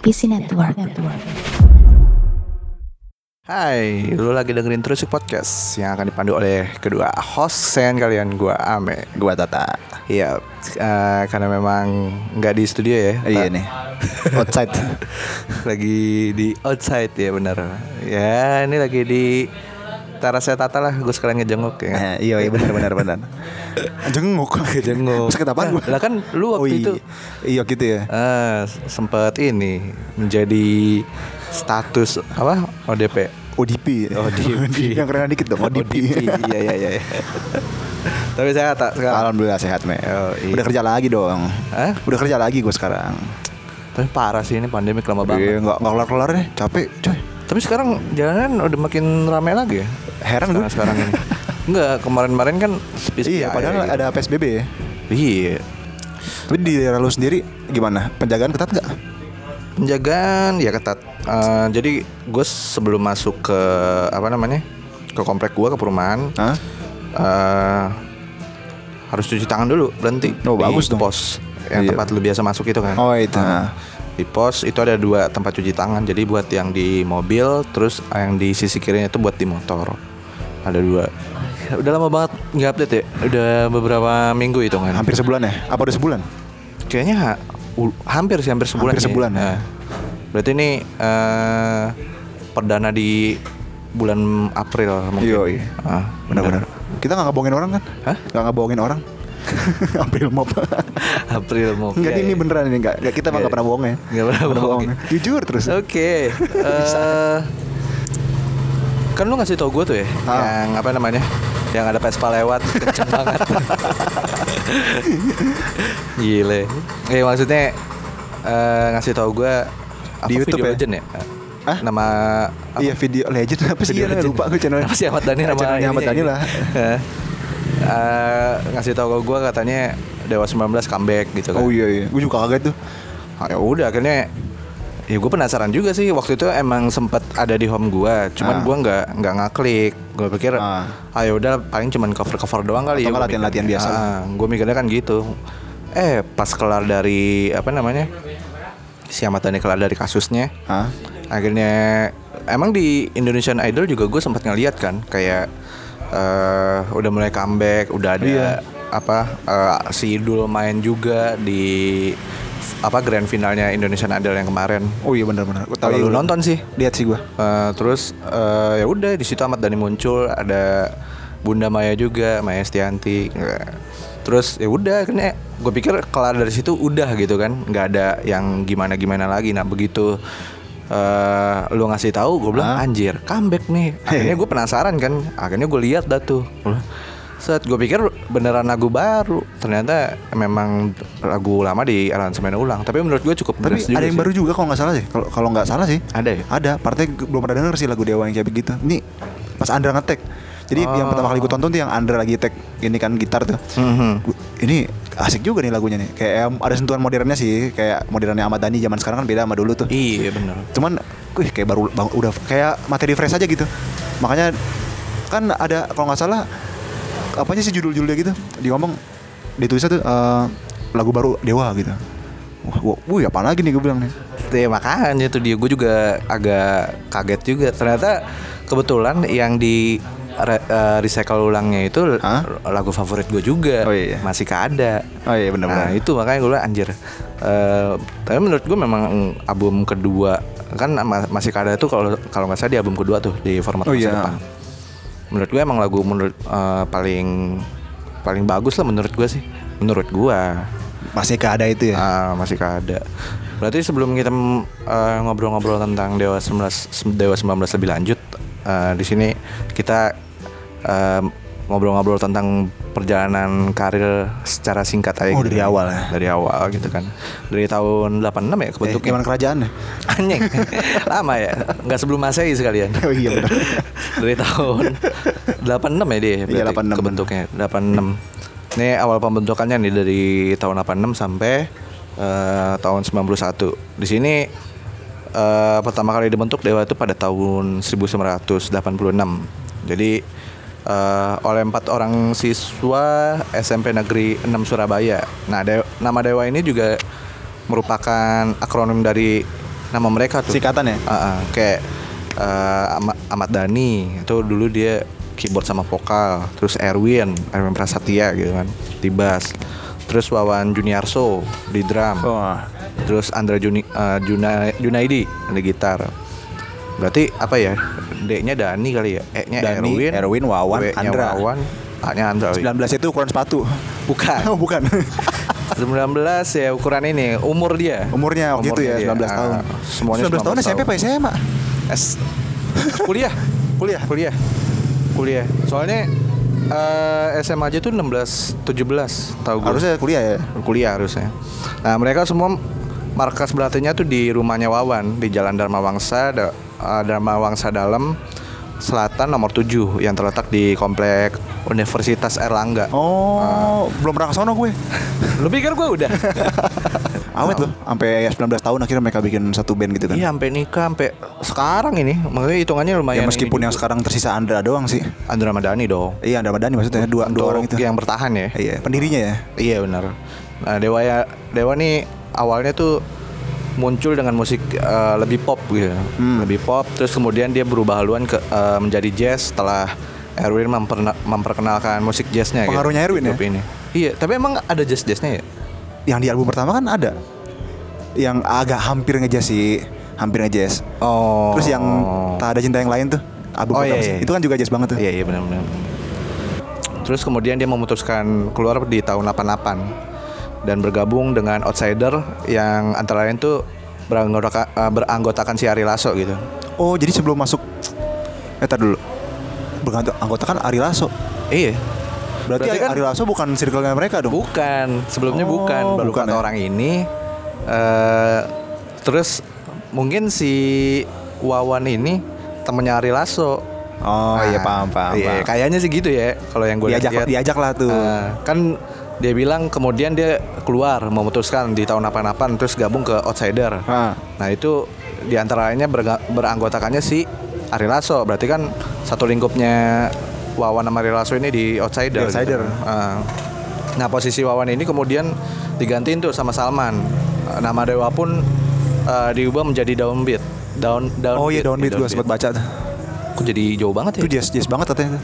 IPC Network. Hai, lu lagi dengerin terus podcast yang akan dipandu oleh kedua host sen kalian, gua Ame. Gua Tata. Iya, eh, karena memang nggak di studio ya. Iya Ta- nih. Outside. lagi di outside ya benar. Ya, ini lagi di Tarasnya Tata lah, gue sekalian ngejenguk ya. Eh, iya iya benar benar benar. Jenguk. Jenguk. Sakit apaan gua? Lah kan lu waktu Oh, iya. itu Iya gitu ya. eh sempat ini menjadi status apa ODP. ODP. ODP. Yang keren dikit dong. ODP. Iya iya iya. iya. Tapi saya tak sekarang. Alhamdulillah sehat me. Oh, iya. Udah kerja lagi dong. Hah? Udah kerja lagi gue sekarang. Tapi parah sih ini pandemi lama Iya banget. nggak nggak kelar kelar deh. Capek coy. Tapi sekarang jalanan udah makin ramai lagi ya. Heran gue. sekarang, ini. Enggak, kemarin-kemarin kan sepi-sepi Iya aja padahal gitu. ada PSBB ya. Iya. Tapi di daerah lu sendiri gimana? Penjagaan ketat nggak? Penjagaan ya ketat. Eh, jadi gue sebelum masuk ke apa namanya? ke komplek gua ke perumahan Hah? eh harus cuci tangan dulu berhenti Oh, di bagus dong. pos yang Iya. tempat lu biasa masuk itu kan Oh, itu. Nah, di pos itu ada dua tempat cuci tangan jadi buat yang di mobil terus yang di sisi kirinya itu buat di motor ada dua udah lama banget nggak update ya udah beberapa minggu itu kan Hampir sebulan ya? Apa udah sebulan? kayaknya ha- hampir sih hampir sebulan Hampir sebulan, ya. Nah, berarti ini eh, perdana di bulan April mungkin Iya, iya. Ah, Benar-benar. Kita nggak ngebohongin orang kan? Hah? Nggak ngebohongin orang. April mop. April mau Enggak ini beneran ini enggak. Enggak kita mah Iya. enggak pernah bohong ya. Nggak pernah bohong. Jujur terus. Oke. eh, kan lu ngasih tau gue tuh ya, Ah. yang apa namanya, yang ada Vespa lewat kenceng banget. Gile. Eh maksudnya eh, ngasih tau gue Di YouTube ya? legend ya? Hah? Nama apa? Iya video legend apa sih? Iya, lupa gue channel. Apa sih Ahmad Dhani nama Channelnya Ahmad Dhani lah. Eh, eh, ngasih tau ke gue katanya Dewa 19 comeback gitu kan. Oh iya iya. Gue juga kaget tuh. Ah, ya udah akhirnya ya gue penasaran juga sih waktu itu emang sempet ada di home gue cuman Ah. gua nggak nggak ngaklik gue pikir Ah. ah ya udah paling cuman cover cover doang kali Atau ya nggak latihan-latihan biasa. gue mikirnya kan gitu eh pas kelar dari apa namanya si Ahmad Dhani kelar dari kasusnya Hah? akhirnya emang di Indonesian Idol juga gue sempat ngeliat kan kayak eh udah mulai comeback udah ada Iya. apa eh, si Idul main juga di apa grand finalnya Indonesian Idol yang kemarin Oh iya benar-benar. Gue lu nonton sih Lihat sih gue. Eh, terus eh, ya udah di situ Ahmad Dhani muncul ada Bunda Maya juga Maya Estianti terus ya udah akhirnya gue pikir kelar dari situ udah gitu kan nggak ada yang gimana gimana lagi nah begitu eh lu ngasih tahu gue bilang Hah? anjir comeback nih akhirnya gue penasaran kan akhirnya gue lihat dah tuh set gue pikir beneran lagu baru ternyata memang lagu lama di aransemen ulang tapi menurut gue cukup Tapi ada yang sih. baru juga kalau nggak salah sih. Kalau kalau nggak salah sih. Ada ya? Ada. Partai gue belum pernah denger sih lagu Dewa yang kayak begitu. Ini pas Andra ngetek. Jadi yang Oh. pertama kali gue tonton tuh yang Andra lagi tek ini kan gitar tuh. Mhm. Gua- Ini asik juga nih lagunya nih. Kayak em, ada sentuhan modernnya sih. Kayak modernnya Ahmad Dhani zaman sekarang kan beda sama dulu tuh. Iya bener Cuman, wih kayak baru bang, udah kayak materi fresh aja gitu. Makanya kan ada kalau nggak salah apanya sih judul-judulnya gitu. Dia ngomong ditulisnya tuh eh, lagu baru Dewa gitu. Wah, wah, wih apa lagi nih gue bilang nih. Ya makanya tuh dia gue juga agak kaget juga ternyata kebetulan yang di re- eh, recycle ulangnya itu Hah? lagu favorit gue juga Oh, iya. masih keada. Oh iya benar-benar. Nah itu makanya gue anjir. Eh, tapi menurut gue memang album kedua kan ma- masih keada tuh kalau kalau nggak salah di album kedua tuh di format Oh, masa iya. depan. Menurut gue emang lagu menurut eh, paling paling bagus lah menurut gue sih. Menurut gue. Masih keada itu ya. Ah, masih ada. Berarti sebelum kita ngobrol-ngobrol tentang Dewa 19 Dewa 19 lebih lanjut eh, di sini kita eh, ngobrol-ngobrol tentang perjalanan karir secara singkat aja Oh, gitu dari awal ya? Dari awal gitu kan. Dari tahun 86 ya Eh, kebentuknya. zaman kerajaan ya. Anjing. Lama ya. Nggak sebelum Masehi sekalian. Oh iya benar. Dari tahun 86 ya dia Iya, berarti 86. kebentuknya 86 ini awal pembentukannya nih dari tahun 86 sampai eh, tahun 91 di sini eh, pertama kali dibentuk Dewa itu pada tahun 1986 jadi eh, oleh empat orang siswa SMP Negeri 6 Surabaya nah De- nama Dewa ini juga merupakan akronim dari nama mereka tuh. Singkatan ya? Ah, ah, kayak eh, Ahmad, Ahmad Dhani itu dulu dia keyboard sama vokal. Terus Erwin, Erwin Prasetya gitu kan di bass. Terus Wawan Juniarso di drum. Wah. Terus Andra Juni, eh, Juna- Junaidi di gitar. Berarti apa ya? D-nya Dani kali ya? E-nya Dani, Erwin, Erwin, Wawan, W-nya Andra. Wawan, A-nya Andra. wih. 19 itu ukuran sepatu. Bukan. Oh, bukan. 19 ya ukuran ini umur dia. Umurnya waktu itu ya, Umurnya 19 dia. tahun. Ah, semuanya 19 tahun SMP apa SMA? S kuliah. Kuliah. Kuliah. Kuliah. Soalnya eh, SMA aja tuh 16 17 tahu gue. Harusnya kuliah ya. kuliah harusnya. Nah, mereka semua markas berlatihnya tuh di rumahnya Wawan di Jalan Dharma Wangsa, eh, Dharma Wangsa Dalam Selatan nomor 7 yang terletak di komplek Universitas Erlangga. Oh, belum pernah ke sono gue. Lu pikir gue udah? Awet loh, sampai 19 tahun akhirnya mereka bikin satu band gitu kan. Iya, sampai nikah sampai sekarang ini. Makanya hitungannya Ya lumayan. meskipun ini yang juga. sekarang tersisa Andra doang sih. Andra Madani dong. Iya, Andra Madani maksudnya dua, dua orang itu. yang bertahan ya. Iya, pendirinya ya. Iya benar. Nah Dewa ya Dewa nih awalnya tuh muncul dengan musik eh, lebih pop gitu, Hmm. lebih pop. Terus kemudian dia berubah haluan ke eh, menjadi jazz setelah Erwin memperna- memperkenalkan musik jazznya. gitu, Pengaruhnya Erwin di ya? Ini. Iya, tapi emang ada jazz jazznya ya? Yang di album pertama kan ada. Yang agak hampir ngejazz sih, hampir ngejazz. Oh. Terus yang tak ada cinta yang lain tuh, album Oh, pertama iya, sih. iya. Itu kan juga jazz banget tuh. Iya iya benar-benar. Terus kemudian dia memutuskan keluar di tahun 88 dan bergabung dengan Outsider yang antara lain tuh beranggota, eh, beranggotakan si Ari Lasso gitu. Oh, jadi sebelum masuk Eh, tar dulu. Bergantung anggota kan Ari Lasso. Iya. Berarti, Berarti kan- Ari Lasso bukan circle-nya mereka dong. Bukan, sebelumnya Oh, bukan. Baru bukan ya? orang ini. eh terus mungkin si Wawan ini temennya Ari Lasso. Oh, Nah, iya paham paham. Iya, paham. kayaknya sih gitu ya. Kalau yang gue diajak lihat. diajak lah tuh. Nah, kan dia bilang kemudian dia keluar memutuskan di tahun 88 terus gabung ke Outsider. Ah. Nah itu di antara lainnya berga- beranggotakannya si Ari Lasso. Berarti kan satu lingkupnya Wawan sama Ari Lasso ini di Outsider. Di Outsider. gitu. Ah. Nah posisi Wawan ini kemudian digantiin tuh sama Salman. Nama Dewa pun eh, diubah menjadi Downbeat. Down, down Oh iya downbeat gue sempat baca tuh. Kok jadi jauh banget ya? Itu jazz jazz banget katanya.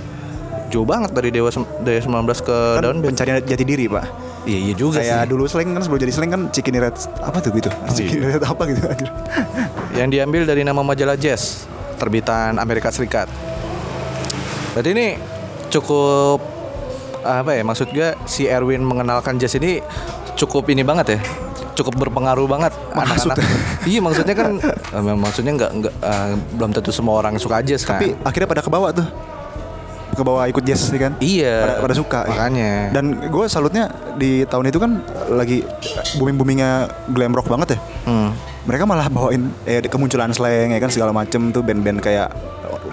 Jauh banget dari Dewa Dewa 19 ke Kan Downbeat. pencarian jati diri, Pak. Iya iya juga Kayak sih. dulu slang kan sebelum jadi slang kan Cikini Red apa tuh gitu. Cikini Red apa gitu. Yang diambil dari nama majalah Jazz terbitan Amerika Serikat. Berarti ini cukup apa ya maksud gue si Erwin mengenalkan jazz ini cukup ini banget ya cukup berpengaruh banget Maksud- anak-anak iya maksudnya kan eh, maksudnya nggak nggak eh, belum tentu semua orang suka jazz kan Tapi akhirnya pada kebawa tuh. Kebawa ikut jazz sih kan. iya Pada, pada suka. ya. makanya Dan gue salutnya di tahun itu kan lagi booming boomingnya glam rock banget ya. Hmm. Mereka malah bawain eh kemunculan slang ya kan segala macem tuh band-band kayak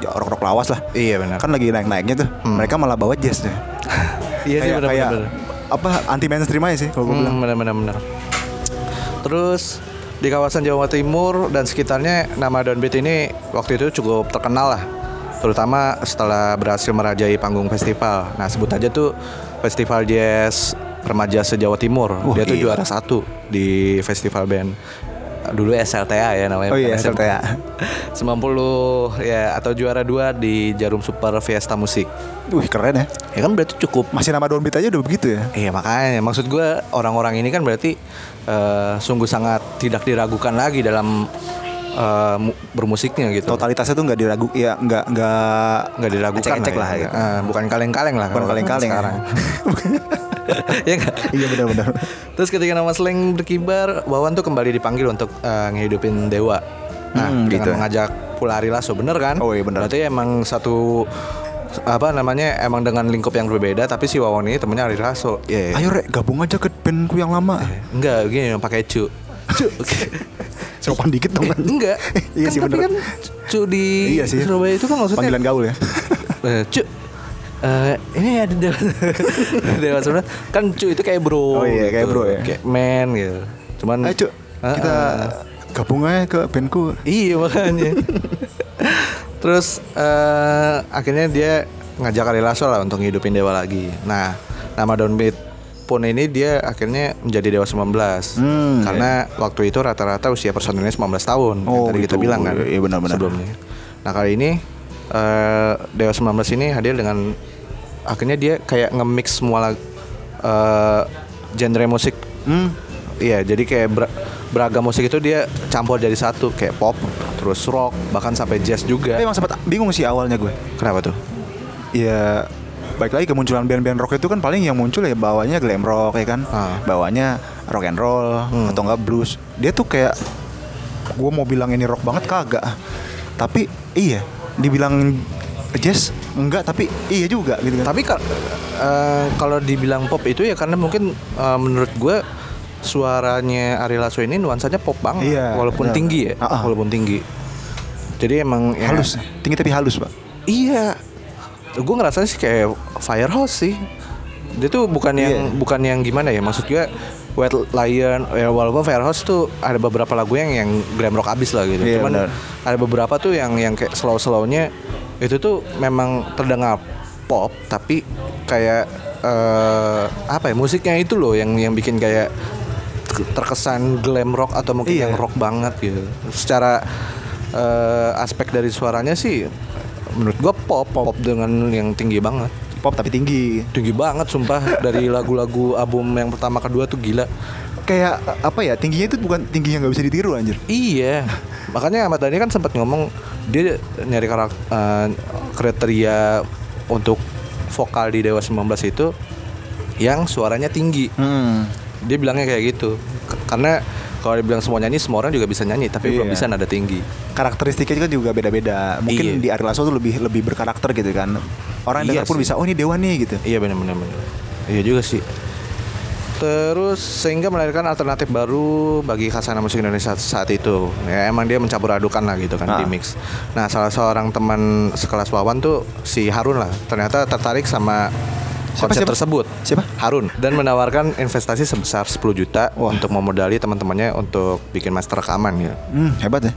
rock rock lawas lah. iya benar Kan lagi naik naiknya tuh. Mereka malah bawa jazz deh. iya sih kayak benar kayak apa anti mainstream aja sih kalau gue bilang. Hmm, benar benar benar. Terus di kawasan Jawa Timur dan sekitarnya nama Downbeat ini waktu itu cukup terkenal lah. Terutama setelah berhasil merajai panggung festival. Nah, sebut aja tuh Festival Jazz Remaja se-Jawa Timur. Wah, Dia tuh iya. juara satu di festival band. Dulu SLTA ya namanya. Oh iya, SLTA. 90 ya atau juara dua di Jarum Super Fiesta Musik. Wih keren ya. Ya kan berarti cukup Masih nama downbeat aja udah begitu ya. Iya makanya maksud gue orang-orang ini kan berarti eh, sungguh sangat tidak diragukan lagi dalam eh, mu- bermusiknya gitu. Totalitasnya tuh nggak diragu, ya nggak nggak nggak diragukan Ecek-ecek lah, ya. gitu. Eh, bukan kaleng-kaleng lah. Bukan kaleng-kaleng ya. sekarang. ya? Iya benar-benar. Terus ketika nama Slang berkibar, Wawan tuh kembali dipanggil untuk eh, ngehidupin Dewa. Nah, Hmm, gitu. mengajak Pula Ari Lasso, bener kan? Oh, iya, bener. Berarti emang satu apa namanya emang dengan lingkup yang berbeda tapi si Wawan ini temennya Ari Lasso. Iya. Ayo rek gabung aja ke bandku yang lama. Enggak, gini pakai cu. Cu. Sopan dikit dong kan. Enggak. Iya kan sih, tapi bener. kan cu di Iya sih. Surabaya itu kan maksudnya Panggilan gaul ya. Eh, cu. eh, ini ada dewa dewa sebenarnya kan cu itu kayak bro Oh iya, kayak gitu. bro ya. kayak man gitu cuman Ayo cuk, Ah, kita ah. gabung aja ke bandku. iya makanya terus eh, akhirnya dia ngajak Ari Lasso lah untuk ngidupin dewa lagi nah nama downbeat pun ini dia akhirnya menjadi Dewa 19 Hmm, karena waktu itu rata-rata usia personilnya 19 tahun yang Oh, tadi kita gitu. bilang kan Iya, iya, benar-benar. sebelumnya. Nah kali ini eh, Dewa 19 ini hadir dengan akhirnya dia kayak nge-mix semua lag- eh, genre musik Hmm. Iya, jadi kayak ber- beragam musik itu dia campur jadi satu, kayak pop, terus rock, bahkan sampai jazz juga. Tapi emang sempat bingung sih awalnya gue. Kenapa tuh? Ya baik lagi kemunculan band-band rock itu kan paling yang muncul ya bawanya glam rock ya kan, Ah. bawanya rock and roll Hmm. atau enggak blues. Dia tuh kayak gue mau bilang ini rock banget kagak. Tapi iya, dibilang jazz enggak tapi iya juga gitu kan. Tapi kal- eh, kalau dibilang pop itu ya karena mungkin eh, menurut gue suaranya Ari Lasso ini nuansanya pop banget, Iya, walaupun benar. tinggi ya, Ah, ah. walaupun tinggi. Jadi emang ya- halus, tinggi tapi halus, Pak. Iya, gue ngerasa sih kayak Firehouse sih. Dia tuh bukan yang Iya. bukan yang gimana ya, maksud gue White Lion, ya walaupun Firehouse tuh ada beberapa lagu yang yang glam rock abis lah gitu. Iya, Cuman benar. ada beberapa tuh yang yang kayak slow slownya itu tuh memang terdengar pop tapi kayak eh, apa ya musiknya itu loh yang yang bikin kayak terkesan glam rock atau mungkin Iya. yang rock banget gitu. Secara eh, aspek dari suaranya sih menurut gua pop pop dengan yang tinggi banget. Pop tapi tinggi. Tinggi banget sumpah dari lagu-lagu album yang pertama kedua tuh gila. Kayak apa ya? Tingginya itu bukan tinggi yang nggak bisa ditiru anjir. Iya. Makanya Ahmad Dhani kan sempat ngomong dia nyari karak eh, kriteria untuk vokal di Dewa 19 itu yang suaranya tinggi. Hmm. Dia bilangnya kayak gitu. Karena kalau dibilang semua nyanyi semua orang juga bisa nyanyi tapi belum Iya. bisa nada tinggi. karakteristiknya juga beda-beda. Mungkin Iya. di Ari Lasso tuh lebih lebih berkarakter gitu kan. Orang Iya dengar pun bisa, oh ini dewa nih gitu. Iya benar-benar benar. Iya juga sih. Terus sehingga melahirkan alternatif baru bagi khasana musik Indonesia saat itu. Ya emang dia mencampur adukan lah gitu kan Ah. di mix. Nah salah seorang teman sekelas Wawan tuh si Harun lah. Ternyata tertarik sama Siapa, konsep siapa? tersebut. Siapa? Harun dan menawarkan investasi sebesar 10 juta Wah. untuk memodali teman-temannya untuk bikin master rekaman ya. Hmm, hebat ya.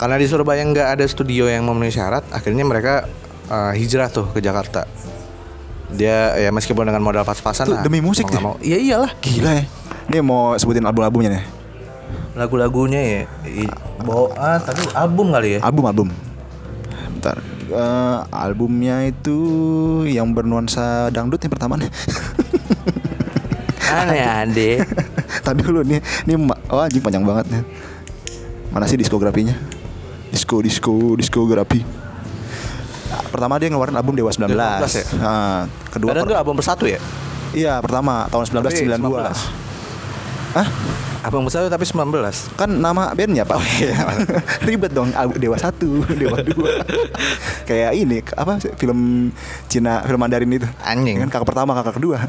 Karena di Surabaya nggak ada studio yang memenuhi syarat, akhirnya mereka uh, hijrah tuh ke Jakarta. Dia ya meskipun dengan modal pas-pasan lah. demi musik mau mau. Iya iyalah. Gila ya. Dia mau sebutin album-albumnya nih. Lagu-lagunya ya, bawa ah, tapi album kali ya. Album-album. Bentar. Eh, albumnya itu yang bernuansa dangdut yang pertama nih. Aneh ade. Tadi dulu nih, ini oh anjing panjang banget nih. Mana sih diskografinya? Disco, disco, diskografi. Nah, pertama dia ngeluarin album Dewa 19. Dewa 19 ya? Nah, kedua Padahal per- itu album persatu ya? Iya, pertama tahun 1992. Tapi 19. Hah? Album persatu tapi 19. Kan nama bandnya Pak Oh, iya. Ribet dong Dewa 1 Dewa 2 Kayak ini Apa sih, Film Cina Film Mandarin itu Anjing. Kan kakak pertama kakak kedua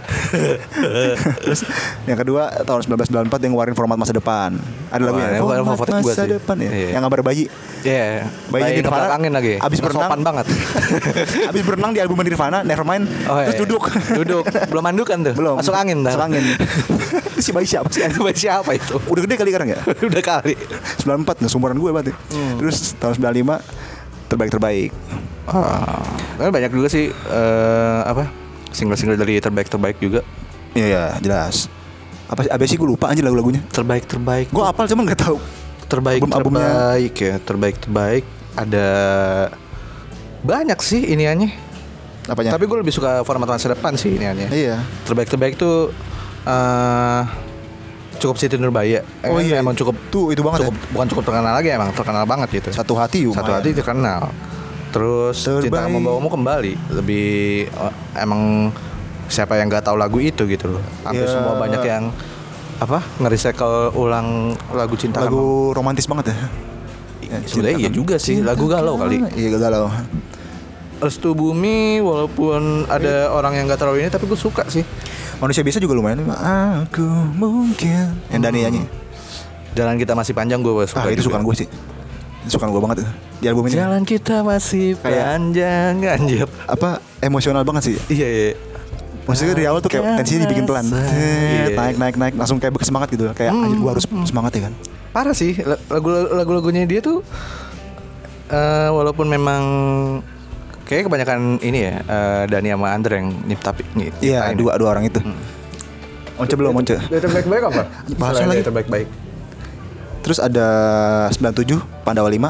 Terus yang kedua Tahun 1994 Yang ngeluarin format masa depan Ada lagunya yang Format gua masa sih. depan ya Iya. Yang gambar bayi Iya. Bayi Bayi Nirvana, angin lagi. abis berenang. sopan banget. Abis berenang di album Nirvana Nevermind Oh, Terus iya. duduk Duduk. Belum mandukan tuh. Belum Masuk angin dah. Masuk angin Itu si bayi siapa sih? Bayi siapa itu? Udah gede kali sekarang ya Udah kali. 94 nggak seumuran gue berarti Hmm. Terus tahun 95 Terbaik-terbaik Ah, kan banyak juga sih eh, apa single-single dari terbaik-terbaik juga. Iya ya jelas. Apa sih? Abis sih gue lupa aja lagu-lagunya. Terbaik-terbaik. Gue apal cuman nggak tahu. terbaik album-albumnya. terbaik ya terbaik terbaik ada banyak sih iniannya Apanya? tapi gue lebih suka format masa depan sih iniannya iya. terbaik terbaik tuh eh cukup Siti Nurbaya Oh Emang- iya. emang cukup Tuh itu banget cukup bukan cukup terkenal lagi emang terkenal banget gitu ya. Satu hati yuk. satu hati terkenal terus cinta Terbaik. membawamu kembali lebih eh, emang siapa yang nggak tahu lagu itu gitu loh hampir Ya. semua banyak yang apa nge-recycle ulang lagu cinta Kamu. Lagu romantis banget ya. Ya, Sebenarnya iya cinta juga kamu, sih, cinta lagu galau kamu. kali. Iya galau. Restu Bumi walaupun ada orang yang gak terlalu ini tapi gue suka sih. Manusia biasa juga lumayan. Aku mungkin. Yang Dani nyanyi. Jalan kita masih panjang gue suka. Ah itu sukaan gue sih. Sukaan gue banget di album ini. Jalan kita masih Kayak- panjang anjir. Apa emosional banget sih. Iya iya. Maksudnya dari awal tuh kayak tensinya dibikin pelan. Iya. Naik naik naik langsung kayak bersemangat gitu. Kayak anjir gue harus semangat ya kan. Parah sih la- lagu lagu-lagunya dia tuh eh, walaupun memang kayak kebanyakan ini ya eh, Dani sama Andre yang nyipta Iya, dua dua orang itu. Once belum Once. Dia terbaik-baik apa? Bahasa lagi. terbaik-baik. Terus ada 97 Pandawa 5.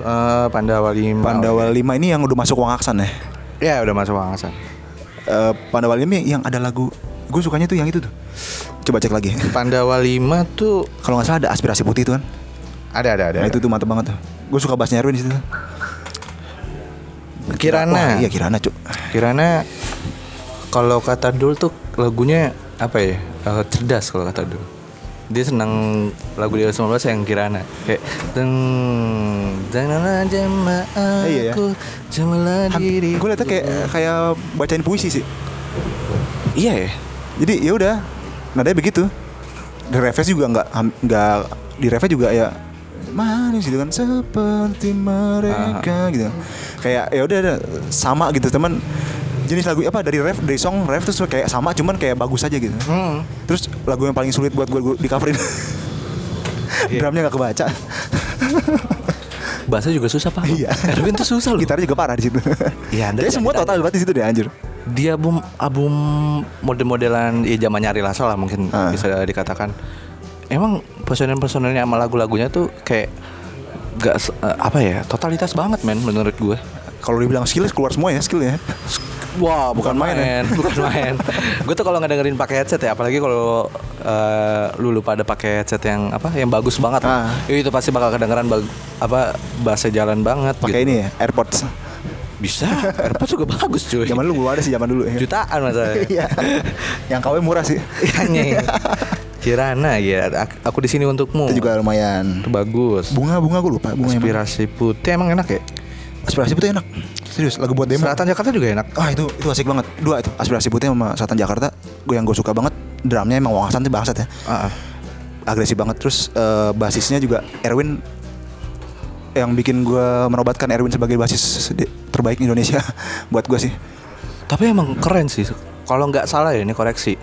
Eh, Pandawa 5. Pandawa 5 ini yang udah masuk Wang Aksan ya. Ya udah masuk Wangasan. Eh, Pandawa 5 yang ada lagu gue sukanya tuh yang itu tuh. Coba cek lagi. Pandawa 5 tuh Kalau nggak salah ada aspirasi putih tuh kan. ada ada ada. Nah, itu tuh mantep banget tuh. Gue suka bassnya Erwin di situ. Kirana. Wah, iya Kirana, Cuk. Kirana kalau kata Dul tuh lagunya apa ya? Eh, cerdas kalau kata Dul. Dia senang lagu dia 19 yang Kirana kayak deng jangan jama Iya ya. aku jamalah diri. Gue liatnya kayak kayak bacain puisi sih. Iya ya. Jadi ya udah, nadanya begitu. Di refnya juga nggak nggak di refnya juga ya manis gitu kan seperti mereka gitu. Kayak ya udah sama gitu teman. Jenis lagu apa dari ref dari song ref terus kayak sama cuman kayak bagus aja gitu. Hmm. Terus lagu yang paling sulit buat gue di coverin. Iya. Drumnya nggak kebaca. Bahasa juga susah pak. Iya. Erwin tuh susah loh. Gitarnya juga parah di situ. Iya, Anda- Jadi semua Anda- total berarti di situ deh anjir. Dia album album model-modelan ya zamannya Ari Lasso lah mungkin Ah. bisa dikatakan. Emang personel-personelnya sama lagu-lagunya tuh kayak gak se- eh, apa ya totalitas banget men menurut gue. Kalau dibilang skill keluar semua ya skillnya. Wah bukan, Bukan main main, ya? bukan main. gue tuh kalau nggak dengerin pakai headset ya, apalagi kalau eh, lu lupa ada pakai headset yang apa, yang bagus banget. Ah. Itu pasti bakal kedengeran bag- apa bahasa jalan banget. Pakai gitu. ini ya, AirPods. Bisa, AirPods juga bagus cuy. Zaman dulu gua ada sih zaman dulu ya. Jutaan masalahnya. Iya. Yang KW murah sih. Anjing. Kirana ya, ak- aku di sini untukmu. Itu juga lumayan. Itu bagus. Bunga-bunga gue lupa bunga. Aspirasi putih emang enak ya? Aspirasi putih enak. Serius, lagu buat demo. Selatan Jakarta juga enak. Ah itu itu asik banget. Dua itu. Aspirasi putih sama Selatan Jakarta. Gue yang gue suka banget. Drumnya emang Wang Hasan tuh bangsat ya. Ah, ah. Agresif banget. Terus eh, basisnya juga Erwin yang bikin gue menobatkan Erwin sebagai basis terbaik Indonesia buat gue sih. Tapi emang keren sih. Kalau nggak salah ya ini koreksi.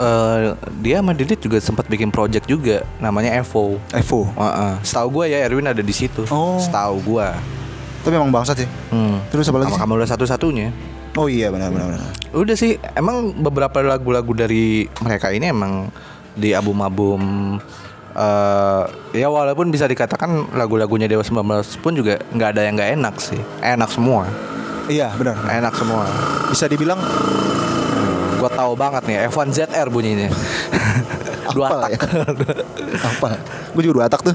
Eh, dia sama Didit juga sempat bikin project juga namanya Evo. Evo. Heeh. Setahu gue ya Erwin ada di situ. Oh. Setahu gue. Tapi emang bangsat ya. Hmm. Terus apa lagi Sama sih? kamu udah satu-satunya. Oh iya benar benar benar. Udah sih, emang beberapa lagu-lagu dari mereka ini emang di album-album eh ya walaupun bisa dikatakan lagu-lagunya Dewa 19 pun juga nggak ada yang nggak enak sih. Enak semua. Iya benar. Enak semua. Bisa dibilang Gua tahu banget nih F1 ZR bunyinya. Dua apa tak. ya? apa? Gue juga dua tak tuh.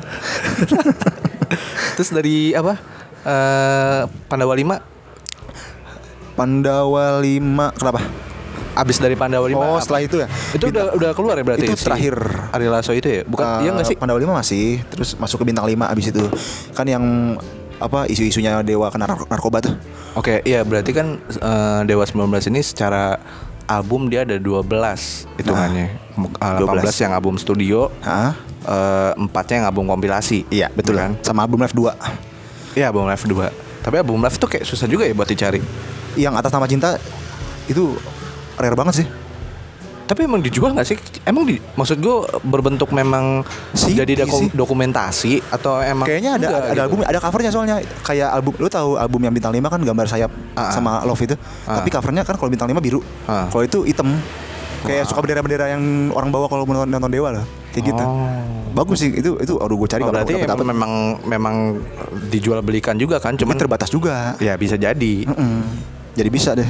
Terus dari apa? Eh Pandawa 5 Pandawa 5 kenapa? abis dari Pandawa 5 Oh, apa? setelah itu ya. Itu udah udah keluar ya berarti Itu si terakhir. Ari Lasso itu ya bukan Eh, iya nggak sih Pandawa 5 masih, terus masuk ke bintang 5 abis itu. Kan yang apa isu-isunya dewa kena narko- narkoba tuh. Oke, iya berarti kan eh, Dewa 19 ini secara album dia ada 12 hitungannya. Nah, Uh, 18 yang album studio, Hah? eh, empatnya yang album kompilasi. Iya, betul kan? Sama album Live 2. Iya, album live 2. Tapi album live tuh kayak susah juga ya buat dicari. Yang atas nama cinta itu rare banget sih. Tapi emang dijual nggak sih? Emang di, maksud gue berbentuk memang CD jadi doku- sih. dokumentasi atau emang Kayaknya ada enggak ada gitu? album ada covernya soalnya kayak album lu tahu album yang bintang 5 kan gambar sayap Ah, ah. sama love itu. Ah. Tapi covernya kan kalau bintang 5 biru. Ah. Kalau itu hitam. Kayak suka bendera-bendera yang orang bawa kalau menonton, nonton Dewa lah. Kayak gitu. Oh. Bagus sih itu itu aduh gue cari Oh, berarti dapet- dapet. memang memang dijual belikan juga kan, Cuman cuman terbatas juga. ya bisa jadi. Mm-mm. Jadi bisa deh.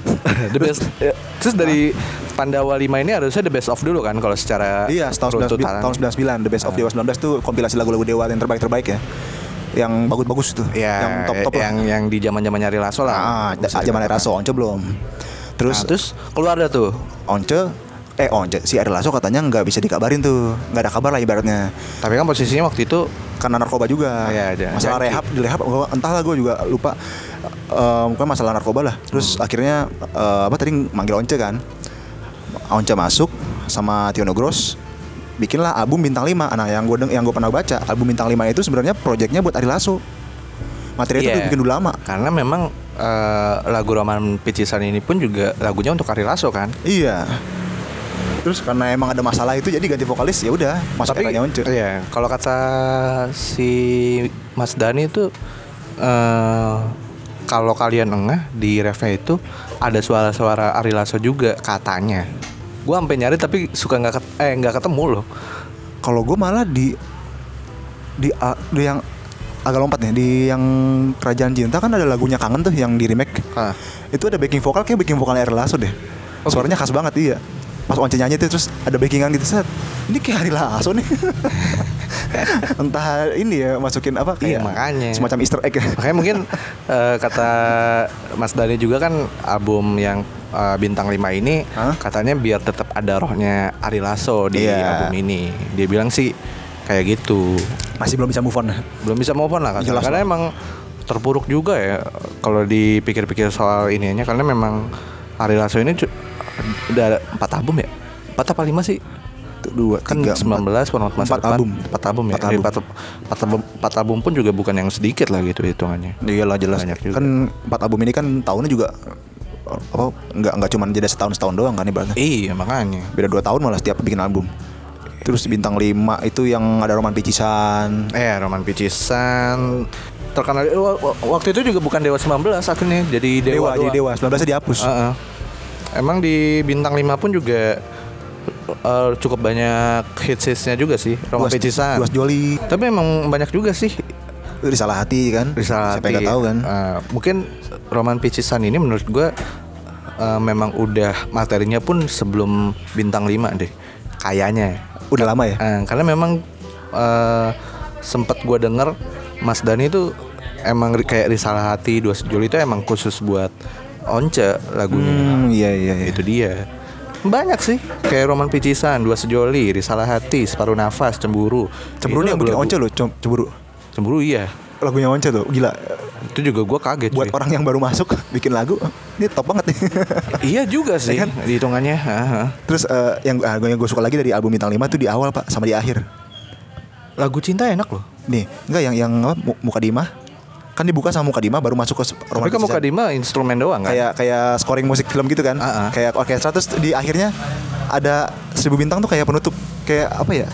the best. eh, Terus dari Pandawa 5 ini harusnya the best of dulu kan kalau secara Iya, tahun 99, runtutan. tahun 99 The Best of Dewa 19 tuh kompilasi lagu-lagu Dewa yang terbaik-terbaik ya. Yang bagus-bagus tuh. Ya, yang top-top lah. yang yang di zaman-zaman nyari Lasso lah. Ah, zaman dikatakan. Once belum. Terus, Nah, terus keluar dah tuh. Once eh Once si Ari Lasso katanya nggak bisa dikabarin tuh. nggak ada kabar lah ibaratnya. Tapi kan posisinya waktu itu Karena narkoba juga. Iya, ada. Masalah Janji. rehab, gua- entahlah gue juga lupa. Eh, Mungkin masalah narkoba lah. Terus Hmm. akhirnya eh, apa tadi manggil Once kan. Once masuk sama Tiono Gross bikinlah album bintang 5 nah yang gue yang gue pernah baca album bintang 5 itu sebenarnya proyeknya buat Ari Lasso materi itu Iya. bikin dulu lama karena memang eh, lagu Roman Picisan ini pun juga lagunya untuk Ari Lasso kan. iya terus karena emang ada masalah itu jadi ganti vokalis ya udah masuk Tapi eranya Once iya, kalau kata si Mas Dani itu eh kalau kalian engah di refnya itu ada suara-suara Ari Lasso juga katanya. Gue sampai nyari tapi suka nggak ket- eh nggak ketemu loh. Kalau gue malah di di, di yang agak lompat nih di yang Kerajaan Cinta kan ada lagunya Kangen tuh yang di remake. Ah. Itu ada backing vokal kayak backing vokal Ari Lasso deh. Oh, Suaranya khas banget iya. Pas Once nyanyi tuh terus ada backingan gitu set. Ini kayak Ari Lasso nih. Entah ini ya masukin apa Iya, kayak makanya. semacam Easter egg ya. Makanya mungkin eh, kata Mas Dani juga kan album yang eh, bintang 5 ini Hah? katanya biar tetap ada rohnya Ari Lasso di Iya. album ini. Dia bilang sih kayak gitu. Masih belum bisa move on. Belum bisa move on lah kan. Jelas Karena emang terpuruk juga ya kalau dipikir-pikir soal ininya karena memang Ari Lasso ini udah 4 album ya? 4 apa 5 sih? Dua, kan tiga, 19 Penonton Masa Empat album. empat album ya Empat Eh, album. empat, empat album empat album pun juga bukan yang sedikit lah gitu hitungannya Iya lah jelas. Banyak juga. Kan empat album ini kan tahunnya juga apa nggak nggak cuma jeda setahun setahun doang kan ibaratnya. iya makanya Beda dua tahun malah setiap bikin album. Terus bintang 5 itu yang ada Roman Picisan. eh Roman Picisan terkenal eh, wa- wa- waktu itu juga bukan Dewa 19 akhirnya jadi Dewa, Dewa, jadi Dewa 19 dihapus. Heeh. Emang di bintang 5 pun juga eh, cukup banyak hits hitsnya juga sih Roman Luas- Picisan Luas Joli. tapi emang banyak juga sih Itu salah hati kan. Risal Siapa yang nggak tahu kan. Eh, mungkin Roman Picisan ini menurut gue eh, memang udah materinya pun sebelum bintang 5 deh kayaknya Udah lama ya. Eh, karena memang eh, sempet gue denger Mas Dani itu emang kayak Risalah Hati Dua Sejoli itu emang khusus buat Once lagunya Hmm, iya iya iya. itu dia banyak sih kayak Roman Picisan Dua Sejoli Risalah Hati Separuh Nafas Cemburu Cemburu yang bikin Once loh, Cem- Cemburu. Cemburu iya Lagunya Once tuh, gila. itu juga gue kaget Buat cuy. orang yang baru masuk bikin lagu, ini top banget nih. Iya juga sih kan? dihitungannya. Heeh. Terus eh, yang ah, yang gue suka lagi dari album bintang 5 tuh di awal pak sama di akhir. Lagu cinta enak loh. Nih, enggak yang yang apa? Mu- Mukadimah kan dibuka sama Mukadimah baru masuk ke Tapi Roman kan Picisan. Mukadimah instrumen doang kan? kayak kayak scoring musik film gitu kan ah. kayak orkestra terus di akhirnya ada seribu bintang tuh kayak penutup kayak apa ya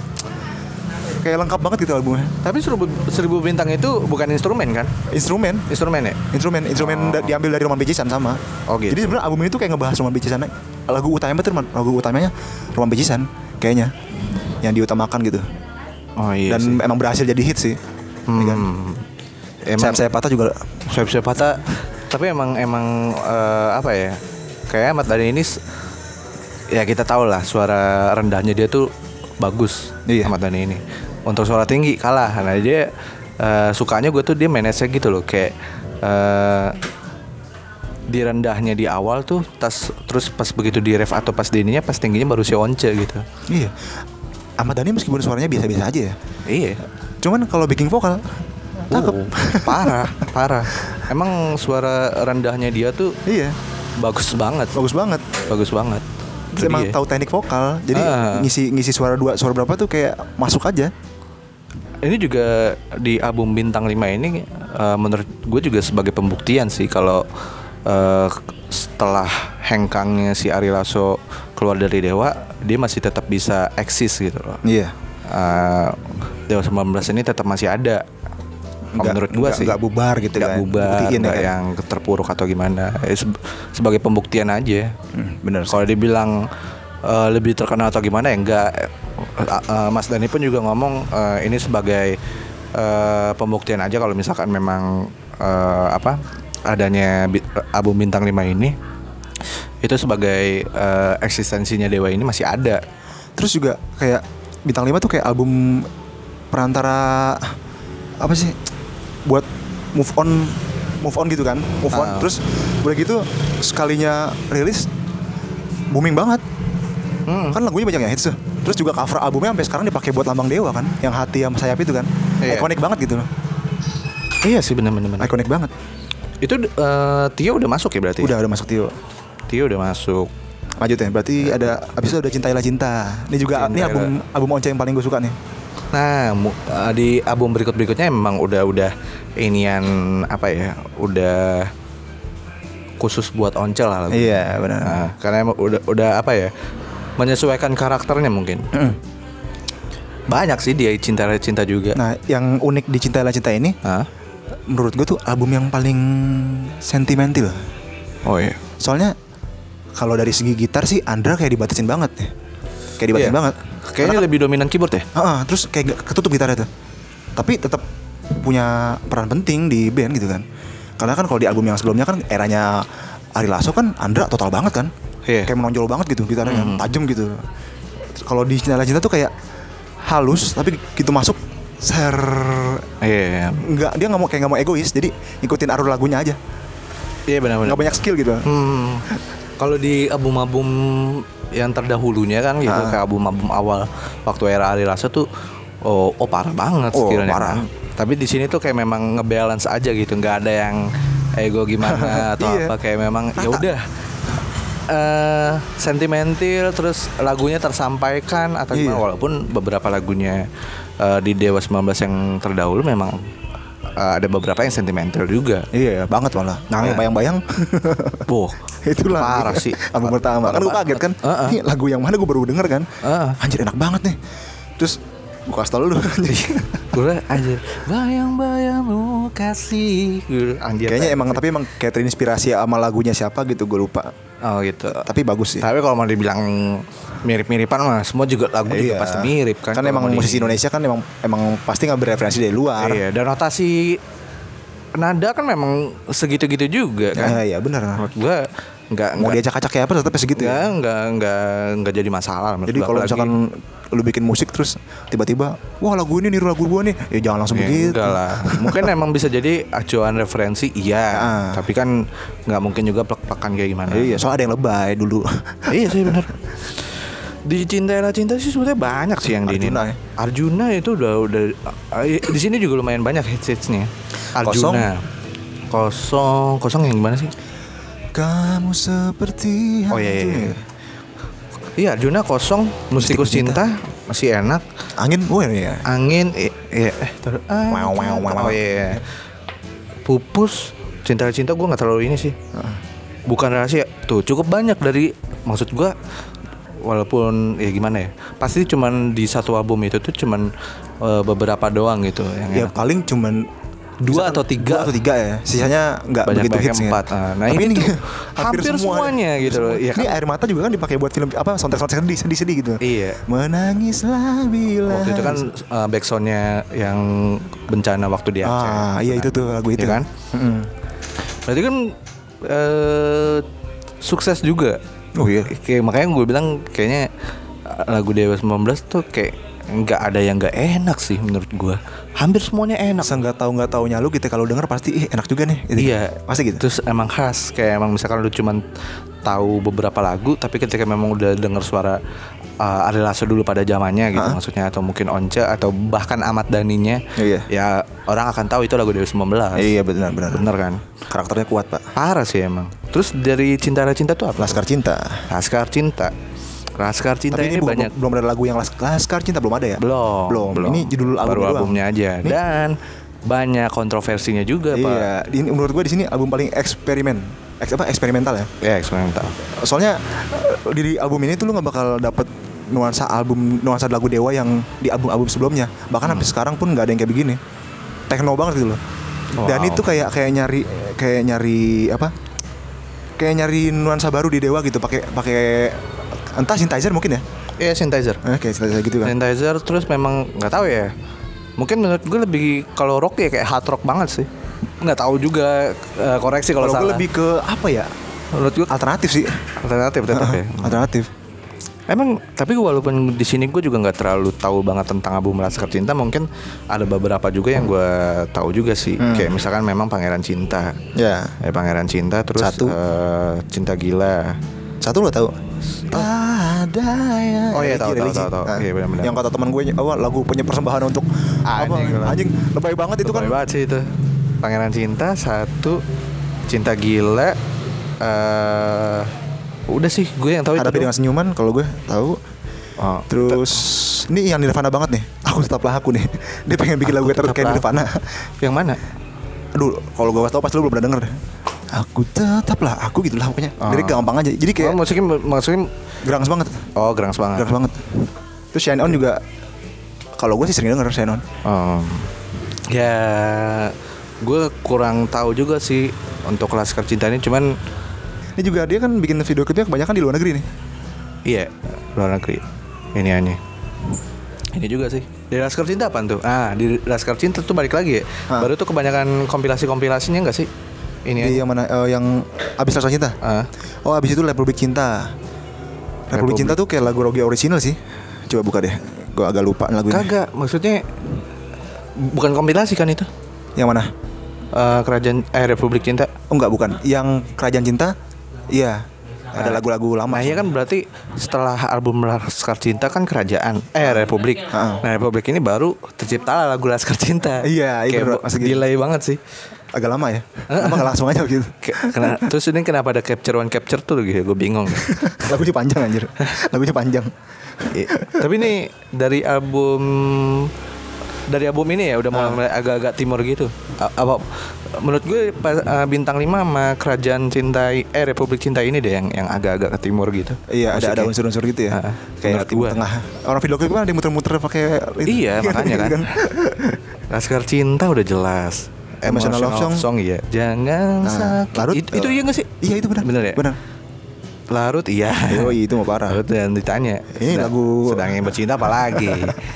kayak lengkap banget gitu albumnya Tapi seribu, seribu bintang itu bukan instrumen kan? instrumen Instrumen ya? instrumen instrumen da- diambil dari Roman Picisan sama Oh, gitu. jadi sebenarnya album ini tuh kayak ngebahas Roman Picisan lagu utamanya tuh lagu utamanya Roman Picisan kayaknya yang diutamakan gitu Oh iya dan sih. emang berhasil jadi hit sih Hmm. kan? Emang saya patah juga Swab Patah tapi emang emang eh, apa ya? Kayak Ahmad Dhani ini ya kita tahu lah suara rendahnya dia tuh bagus Iya. Ahmad Dhani ini. Untuk suara tinggi kalah. Nah dia eh, sukanya gue tuh dia manage gitu loh kayak eh, di rendahnya di awal tuh tas terus pas begitu di ref atau pas di ininya pas tingginya baru si Once gitu. iya Ahmad Dhani meskipun suaranya biasa-biasa aja ya Iya. cuman kalau backing vokal cakep Uh, parah, parah. Emang suara rendahnya dia tuh iya bagus banget. bagus banget Bagus banget. Itu emang dia. tahu teknik vokal jadi Ah. ngisi ngisi suara dua suara berapa tuh kayak masuk aja Ini juga di album Bintang 5 ini eh, menurut gue juga sebagai pembuktian sih kalau eh, setelah hengkangnya si Ari Lasso keluar dari Dewa, dia masih tetap bisa eksis gitu loh. iya Eh, Dewa 19 ini tetap masih ada. Kalau menurut gue nggak- sih nggak bubar gitu nggak kan. bubar, Buktiin ya kan. yang terpuruk atau gimana. Eh, se- sebagai pembuktian aja. Hmm, bener. Kalau dibilang eh, lebih terkenal atau gimana ya enggak. Eh, eh, Mas Dani pun juga ngomong eh, ini sebagai eh, pembuktian aja kalau misalkan memang eh, apa adanya album bintang 5 ini itu sebagai eh, eksistensinya Dewa ini masih ada. terus juga kayak bintang 5 tuh kayak album perantara apa sih buat move on move on gitu kan move on Ah. terus udah gitu sekalinya rilis booming banget Hmm. kan lagunya banyak yang hits tuh terus juga cover albumnya sampai sekarang dipakai buat lambang dewa kan yang hati sama sayap itu kan Iya. ikonik banget gitu loh Iya sih benar-benar. ikonik banget Itu eh, Tio udah masuk ya berarti? udah udah masuk Tio Tio udah masuk. lanjut ya berarti ada abis itu ada cintailah cinta ini juga ini Cintailah. album album Once yang paling gue suka nih Nah, eh, di album berikut berikutnya memang udah udah inian apa ya? Udah khusus buat Once lah lagu. iya benar Nah, karena emang udah udah apa ya? Menyesuaikan karakternya mungkin. Mm. Banyak sih dia cinta cinta juga. nah yang unik di cintailah cinta ini Hah? menurut gue tuh album yang paling sentimental Oh iya. soalnya kalau dari segi gitar sih Andra kayak dibatasin banget ya. Kayak dibatasin Iya. banget. Kayaknya lebih dominan keyboard ya. Heeh, terus kayak gak ketutup gitarnya tuh. Tapi tetap punya peran penting di band gitu kan. Karena kan kalau di album yang sebelumnya kan eranya Ari Lasso kan Andra total banget kan. Iya. Kayak menonjol banget gitu gitarnya, Mhm. tajam gitu. Kalau di Cinta Cinta tuh kayak halus tapi gitu masuk ser Iya. nggak dia nggak mau kayak nggak mau egois jadi ngikutin arus lagunya aja Iya benar-benar. nggak banyak skill gitu Hmm. Kalau di album-album yang terdahulunya kan gitu Ah. kayak album-album awal waktu era Ari Lasso tuh oh, oh parah banget Oh, skillnya. parah. Tapi di sini tuh kayak memang ngebalance aja gitu, nggak ada yang ego gimana atau Iya. apa kayak memang ya udah eh sentimental terus lagunya tersampaikan atau Iya. gimana walaupun beberapa lagunya eh, di Dewa 19 yang terdahulu memang eh, ada beberapa yang sentimental juga. iya banget malah. Nah, yang bayang-bayang. Wah, itulah. Parah sih. album pertama. Kan gue kaget kan? banget. ini lagu yang mana gue baru denger kan? Heeh. anjir enak banget nih. Terus gue kasih tau lu gue aja bayang-bayangmu kasih. Anjir kayaknya emang tapi emang kayak terinspirasi sama lagunya siapa gitu gue lupa oh gitu. Tapi bagus sih. Tapi kalau mau dibilang mirip-miripan mah semua juga lagu juga Iya. pasti mirip kan kan emang di- musisi Indonesia kan emang emang pasti ngambil referensi dari luar. Iya dan notasi nada kan memang segitu-gitu juga kan. Ya, ya benar. Menurut gue nggak mau nggak diajak acak kayak apa tetap segitu nggak ya? Nggak nggak nggak jadi masalah Jadi gua. kalau misalkan lu bikin musik terus tiba-tiba wah lagu ini niru lagu gua nih, ya jangan langsung Ya, begitu. enggak lah. Mungkin emang bisa jadi acuan referensi iya, Ah. tapi kan nggak mungkin juga plek-plekan kayak gimana. Iya, soal ada yang lebay dulu. iya sih benar. Di Cinta Era Cinta sih sebetulnya banyak sih yang di ini. Arjuna ya? Arjuna itu udah udah eh, di sini juga lumayan banyak hits hitsnya. Arjuna. Kosong. Kosong yang gimana sih? Kamu seperti Oh iya iya. Iya. Iya Arjuna kosong, Mustikus Cinta masih enak. Angin, oh iya. Angin eh, eh, eh terus ah, Wow, wow, wow, wow. oh iya. Pupus Cinta Cinta gue nggak terlalu ini sih. Bukan rahasia. Tuh cukup banyak dari maksud gue walaupun ya gimana ya pasti cuman di satu album itu tuh cuman eh, beberapa doang gitu yang Ya enak. paling cuman Dua atau tiga. dua atau tiga ya. Sisanya nggak begitu hits ya. empat. Ah, nah Tapi ini tuh hampir, hampir semua. semuanya gitu loh. Iya Ini kan? air mata juga kan dipakai buat film apa soundtrack soundtrack sedih sedih sedih gitu. Iya. Menangislah bila. Waktu itu kan uh, backsoundnya yang bencana waktu di Aceh. Ah, iya itu tuh lagu itu Iya kan? Mm-mm. Berarti kan eh sukses juga. Oh iya. Kayak makanya gue bilang kayaknya uh, lagu Dewa 19 tuh kayak nggak ada yang nggak enak sih menurut gue. Hampir semuanya enak. Masa nggak tahu nggak taunya lu gitu kalau denger pasti ih enak juga nih. Gitu. Iya, Pasti gitu. Terus emang khas kayak emang misalkan lu cuman tahu beberapa lagu tapi ketika memang udah denger suara uh, Ari Lasso dulu pada zamannya gitu Ah. maksudnya atau mungkin Once atau bahkan Ahmad Dhaninya Iya. ya orang akan tahu itu lagu Dewa 19. Iya benar benar. Bener kan? Karakternya kuat pak. Parah sih emang. Terus dari Cinta Cinta tuh apa? Laskar Cinta. Laskar Cinta. Laskar Cinta Tapi ini, ini, bu- banyak belum ada lagu yang Las- Laskar Cinta belum ada ya? belum, Belum. Ini judul album baru doang. albumnya aja Ini- dan banyak kontroversinya juga, Pak. Iya. Ini menurut gue di sini album paling eksperimen. Eks, apa eksperimental ya? Ya, eksperimental. Soalnya eh, di album ini tuh lu nggak bakal dapet nuansa album nuansa lagu Dewa yang di album-album sebelumnya. Bahkan sampai sekarang pun nggak ada yang kayak begini. Techno banget gitu loh. Dan Wow. itu kayak kayak nyari kayak nyari apa? Kayak nyari nuansa baru di Dewa gitu pakai pakai entah synthesizer mungkin ya. Iya, synthesizer. Eh, kayak synthesizer gitu kan. Synthesizer terus memang nggak tahu ya. Mungkin menurut gue lebih kalau rock ya kayak hard rock banget sih. Nggak tahu juga eh, koreksi kalau Kalau gue salah. lebih ke apa ya? menurut gue Alternatif sih. alternatif tetap ya. Alternatif. Emang tapi walaupun di sini gue juga nggak terlalu tahu banget tentang album Laskar Cinta mungkin ada beberapa juga yang gue tahu juga sih Hmm. kayak misalkan memang Pangeran Cinta Ya. ya Pangeran Cinta terus Satu. eh, Cinta Gila Satu lo tahu? Ada ya. Oh iya, tahu, tahu, tahu, tahu. Nah, Iya, benar-benar. Yang kata teman gue, apa lagu punya persembahan untuk apa? Anjing, lah. Anjing, lebay banget itu kan. Lebay banget sih itu Pangeran Cinta satu Cinta Gila eh udah sih gue yang tahu doang. dengan senyuman kalau gue tahu. Oh, Terus ini yang Nirvana banget nih. Aku tetaplah aku nih. Dia pengen bikin lagu kayak Nirvana. yang mana Aduh, kalau gue tahu pasti lu belum pernah denger deh. Aku tetaplah aku gitu lah pokoknya. Jadi gampang aja. Jadi kayak oh, maksudnya maksudnya gerangs banget. oh gerang banget Gerangs banget. Terus Shine On juga kalau gue sih sering denger Shine On. Oh. Ya, gue kurang tahu juga sih untuk Laskar Cinta ini cuman Ini juga dia kan bikin video klipnya kebanyakan di luar negeri nih. Iya, luar negeri. Ini aneh. Ini juga sih. Di Laskar Cinta apa tuh? Ah, di Laskar Cinta tuh balik lagi ya. Ah. Baru tuh kebanyakan kompilasi-kompilasinya enggak sih? Ini Di yang mana eh, yang abis rasa cinta. Ah, Oh, abis itu Republik Cinta. Republik, Republik. Cinta tuh kayak lagu Rogi original sih. Coba buka deh. Gua agak lupa lagunya. kagak, maksudnya bukan kompilasi kan itu? Yang mana? Eh, kerajaan eh Republik Cinta. Oh enggak bukan. Yang Kerajaan Cinta. Iya. Ada Ah. lagu-lagu lama. Nah, iya kan berarti setelah album Laskar Cinta kan kerajaan eh Republik. Ah. Nah, Republik ini baru tercipta lagu Laskar Cinta. Iya, iya Kayak gitu. delay banget sih. Agak lama ya. Lama nggak langsung aja gitu. Ke- kena- terus ini kenapa ada capture one capture tuh gitu gue bingung Lagunya panjang anjir. Lagunya panjang. I- tapi ini dari album dari album ini ya udah mulai, Ah. agak-agak timur gitu apa menurut gue pas, eh, bintang 5 sama kerajaan cinta eh Republik Cinta ini deh yang yang agak-agak ke timur gitu Iya, ada ada unsur-unsur gitu ya. Ah, Kayak timur gua. tengah. Orang video klip kan ada muter-muter pakai itu. Iya makanya kan Laskar Cinta udah jelas Emotional Love Song. iya Jangan Nah, sakit larut, Itu, itu eh, iya gak sih? Iya itu benar. Bener ya? Benar. Larut iya Oh itu mau parah. Larut dan ditanya Ini sedang- lagu- Sedang yang bercinta apalagi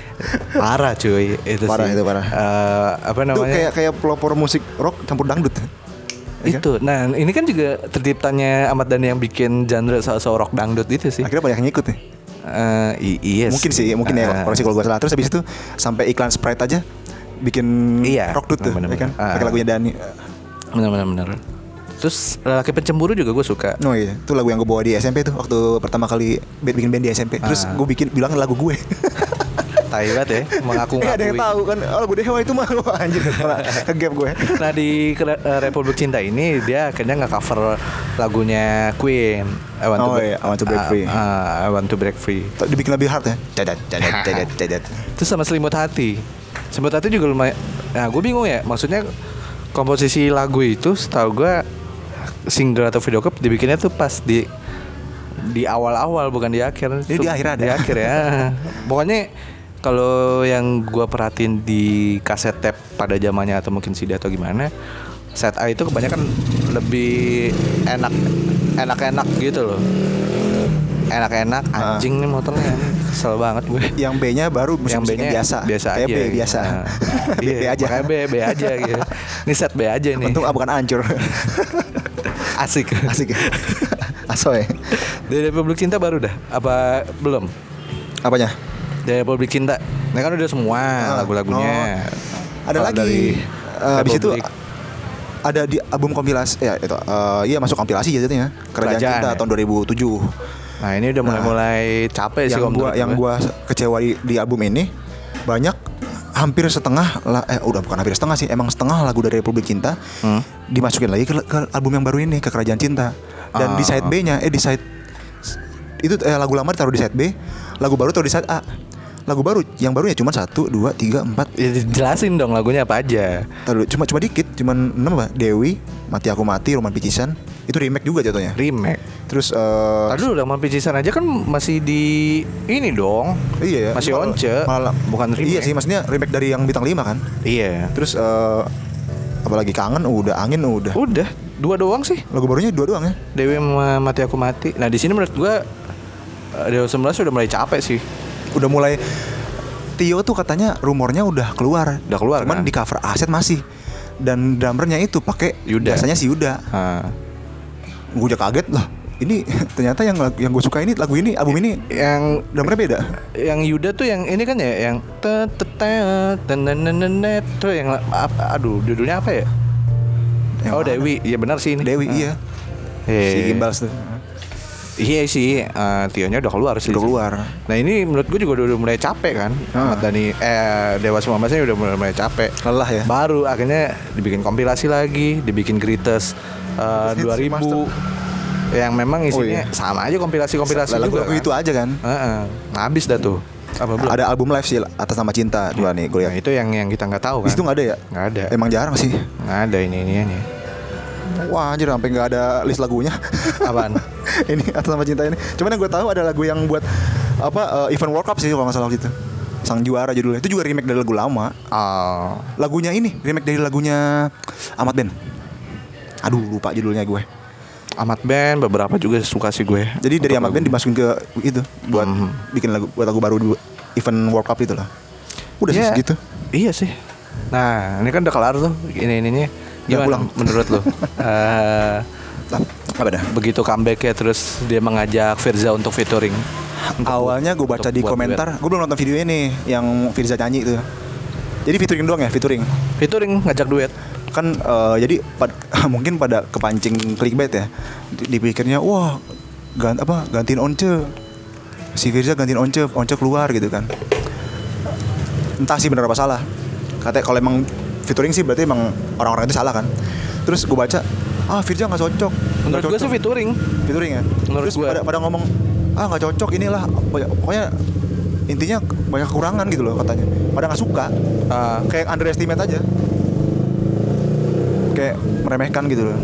Parah cuy Itu Parah, sih itu parah. Eh, Apa Itu namanya kayak kayak pelopor musik rock campur dangdut. Iya kan? itu nah ini kan juga terciptanya Ahmad Dhani yang bikin genre so rock dangdut itu sih Akhirnya banyak yang ngikut nih. Eh, i- iya Mungkin sih, mungkin ya. Eh, Kalau sih kalau gue salah terus habis itu sampai iklan Sprite aja bikin Iya, rock dut tuh, bener-bener. ya kan? Ah. Pakai lagunya Dani. bener bener bener terus lelaki pencemburu juga gue suka Oh iya, itu lagu yang gue bawa di SMP tuh waktu pertama kali bikin band di SMP. Terus Ah. gue bikin bilang lagu gue. tai banget ya mengaku Eh, ada yang tahu kan, oh lagu Dewa itu mah Wah, anjir ke-gap gue. Nah di eh, Republik Cinta ini dia akhirnya nggak cover lagunya Queen. I want Oh to iya, I Want to Break Ah, Free. ah, I want to break free. Dibikin lebih hard ya. Cadat, cadat, cadat, cadat. Terus sama Selimut Hati. Selimut Hati juga lumayan. Nah gue bingung ya, maksudnya komposisi lagu itu setahu gue single atau video clip dibikinnya tuh pas di di awal-awal bukan di akhir. Tuh, di akhir ada. Di akhir ya. Pokoknya kalau yang gue perhatiin di kaset tape pada zamannya atau mungkin CD atau gimana, set A itu kebanyakan lebih enak enak-enak gitu loh. Enak-enak Ah. anjing nih motornya kesel banget gue Yang B-nya baru musik yang musik B-nya biasa. biasa aja B biasa. Nah, B, iya, B aja. makanya B B aja gitu. Ini set B aja nih. Untung bukan hancur. Asik. Asik. Asoy. Dari Republik Cinta baru dah apa belum? Apanya? Dari Republik Cinta. Nah kan udah semua Ah, lagu-lagunya. oh. Ada Kalau lagi. dari Eh, habis itu ada di album kompilasi ya itu eh, iya masuk kompilasi jadinya Kerajaan, Kerajaan, Cinta ya? tahun 2007 Nah ini udah mulai-mulai capek sih yang gua yang gue. gua kecewa di, di album ini banyak hampir setengah lah eh udah bukan hampir setengah sih emang setengah lagu dari Republik Cinta Hmm. dimasukin lagi ke, ke album yang baru ini ke Kerajaan Cinta dan di Ah. side B-nya eh di side itu eh, lagu lama ditaruh di side B lagu baru taruh di side A lagu baru yang baru ya cuma satu dua tiga empat Ya, jelasin dong lagunya apa aja. Taruh, cuma cuma dikit cuman enam apa Dewi mati aku mati Roman Picisan itu remake juga jatuhnya Remake. terus eh Tadi dulu Laman Picisan aja kan masih di ini dong. iya ya Masih Malah- once. malah- bukan remake. iya sih maksudnya remake dari yang bintang 5 kan Iya. terus eh apalagi kangen udah angin udah Udah, dua doang sih. lagu barunya dua doang ya Dewi Mati Aku Mati. Nah di sini menurut gua eh, Dewa 19 udah mulai capek sih. Udah mulai Tio tuh katanya rumornya udah keluar Udah keluar, cuman kan? di cover aset masih dan drummernya itu pakai Yuda. biasanya si Yuda gue udah kaget loh ini ternyata yang lagu- yang gue suka ini lagu ini album ini yang drummernya beda yang Yuda tuh yang ini kan ya yang te te te tenenenenet tuh yang apa, aduh judulnya apa ya? Yang oh mana? Dewi, iya benar sih ini. Dewi Ah. iya Eh, si Gimbals tuh Iya sih, eh, Tionya udah keluar sih. udah keluar Nah ini menurut gue juga udah, udah mulai capek kan Ah. Ahmad Dhani Eh Dewa 19 nya udah mulai, mulai capek lelah ya Baru akhirnya dibikin kompilasi lagi Dibikin Greatest eh, Hits 2000 Master. Yang memang isinya Oh, iya. sama aja kompilasi-kompilasi lagu, juga kan. itu aja kan Heeh. Habis dah tuh Apa belum? ada album live sih atas nama cinta dua nih gue Nah, itu yang yang kita nggak tahu kan situ nggak ada ya Nggak ada emang jarang sih Nggak ada ini ini ini wah anjir sampai nggak ada list lagunya Apaan? ini atas nama cinta ini cuman yang gue tahu ada lagu yang buat apa eh, event World Cup sih kalau nggak salah waktu itu sang juara judulnya itu juga remake dari lagu lama Oh lagunya ini remake dari lagunya Ahmad Ben aduh lupa judulnya gue Ahmad Band beberapa juga suka sih gue. Jadi dari Ahmad lagu. dimasukin ke itu buat Mhm. bikin lagu buat lagu baru di event World Cup itu lah. Udah sih Iya. segitu. Iya sih. Nah, ini kan udah kelar tuh. Ini ininya. Gimana pulang. menurut lo? Eh, Lah, apa dah? begitu comeback ya terus dia mengajak Firza untuk featuring. Untuk Awalnya gue baca di komentar, gue belum nonton videonya nih yang Firza nyanyi itu. Jadi featuring doang ya, featuring. Featuring ngajak duet. Kan eh, jadi pad- mungkin pada kepancing clickbait ya. Di- Dipikirnya wah gant apa gantiin Once. Si Firza gantiin Once, Once keluar gitu kan. Entah sih benar apa salah. Katanya kalau emang featuring sih berarti emang orang-orang itu salah kan. Terus gue baca, ah Firza nggak cocok. Menurut gue cocok." sih featuring. featuring ya Menurut terus gua. pada, pada ngomong ah nggak cocok inilah Pokoknya- pokoknya intinya banyak kekurangan gitu loh katanya pada nggak suka Ah, kayak underestimate aja kayak meremehkan gitu loh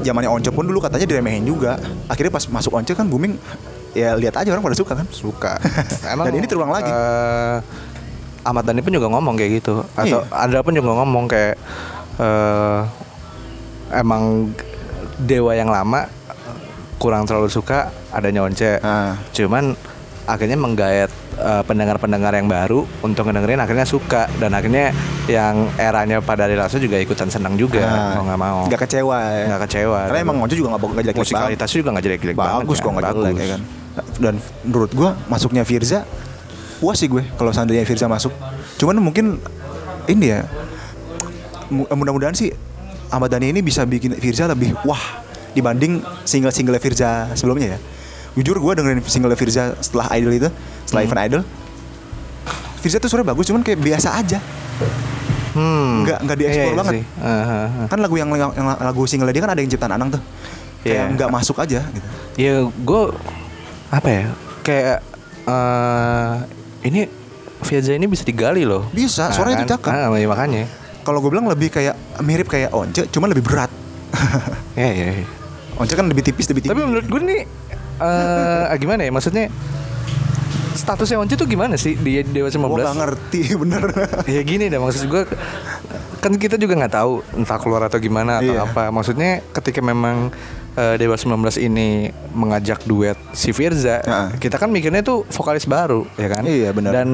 zamannya Once pun dulu katanya diremehin juga akhirnya pas masuk Once kan booming ya lihat aja orang pada suka kan suka. Dan ini terulang lagi. eh, Ahmad Dhani pun juga ngomong kayak gitu. Atau Iya. Andra pun juga ngomong kayak eh emang dewa yang lama kurang terlalu suka adanya Once. Ah. Cuman akhirnya menggayat eh, pendengar-pendengar yang baru untuk ngedengerin akhirnya suka dan akhirnya yang eranya pada Lasso juga ikutan senang juga Ah. mau nggak mau. nggak kecewa ya Nggak kecewa. karena emang Once juga nggak jelek jelek musikalitasnya juga nggak jelek-jelek banget. bagus kok kan. nggak jelek Bagus. ya kan dan menurut gua masuknya Firza puas sih gue kalau seandainya Firza masuk cuman mungkin ini ya mu- mudah-mudahan sih Ahmad Dhani ini bisa bikin Firza lebih wah dibanding single-single Firza sebelumnya ya jujur gue dengerin single Firza setelah Idol itu setelah Hmm. event Idol Firza tuh suaranya bagus cuman kayak biasa aja Hmm. Nggak- nggak dieksplor Iya banget. sih. Ah, ah, ah. kan lagu yang, yang, lagu single dia kan ada yang ciptaan Anang tuh kayak Iya. nggak masuk aja gitu Ya gue apa ya kayak eh ini Firza ini bisa digali loh. Bisa, suaranya tuh cakep. Ah, iya, makanya. kalau gue bilang lebih kayak mirip kayak Once cuman lebih berat Ya ya. ya. Once kan lebih tipis lebih tipis Tapi menurut gue nih eh gimana ya? Maksudnya statusnya Once tuh gimana sih di Dewa 19? gue gak ngerti bener ya gini dah maksud gue kan kita juga nggak tahu entah keluar atau gimana atau Iya. apa maksudnya ketika memang eh, Dewa 19 ini mengajak duet si Firza Heeh. kita kan mikirnya tuh vokalis baru ya kan Iya, benar. dan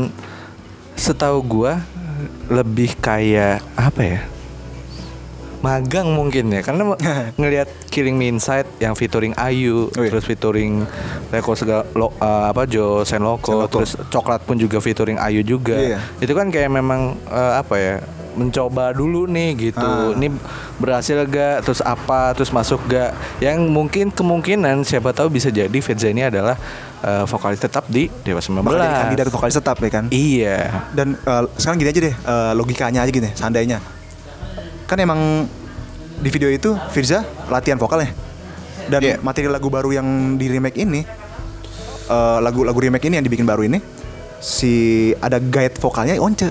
setahu gua lebih kayak apa ya magang mungkin ya karena ngelihat Killing Me Inside yang featuring Ayu Oh iya. terus featuring Reko segala lo, eh, apa Jo Senloko, Senloko. terus Coklat pun juga featuring Ayu juga. Iya. itu kan kayak memang eh, apa ya mencoba dulu nih gitu. Ah. ini berhasil gak? Terus apa? Terus masuk gak? Yang mungkin kemungkinan siapa tahu bisa jadi Firza ini adalah eh, vokalis tetap di Dewa 19 bakal jadi kandidat vokalis tetap ya kan? Iya. Dan eh, sekarang gini aja deh eh, logikanya aja gini seandainya kan emang di video itu Firza latihan vokalnya. Dan Iya. materi lagu baru yang di remake ini eh, lagu-lagu remake ini yang dibikin baru ini si ada guide vokalnya Once.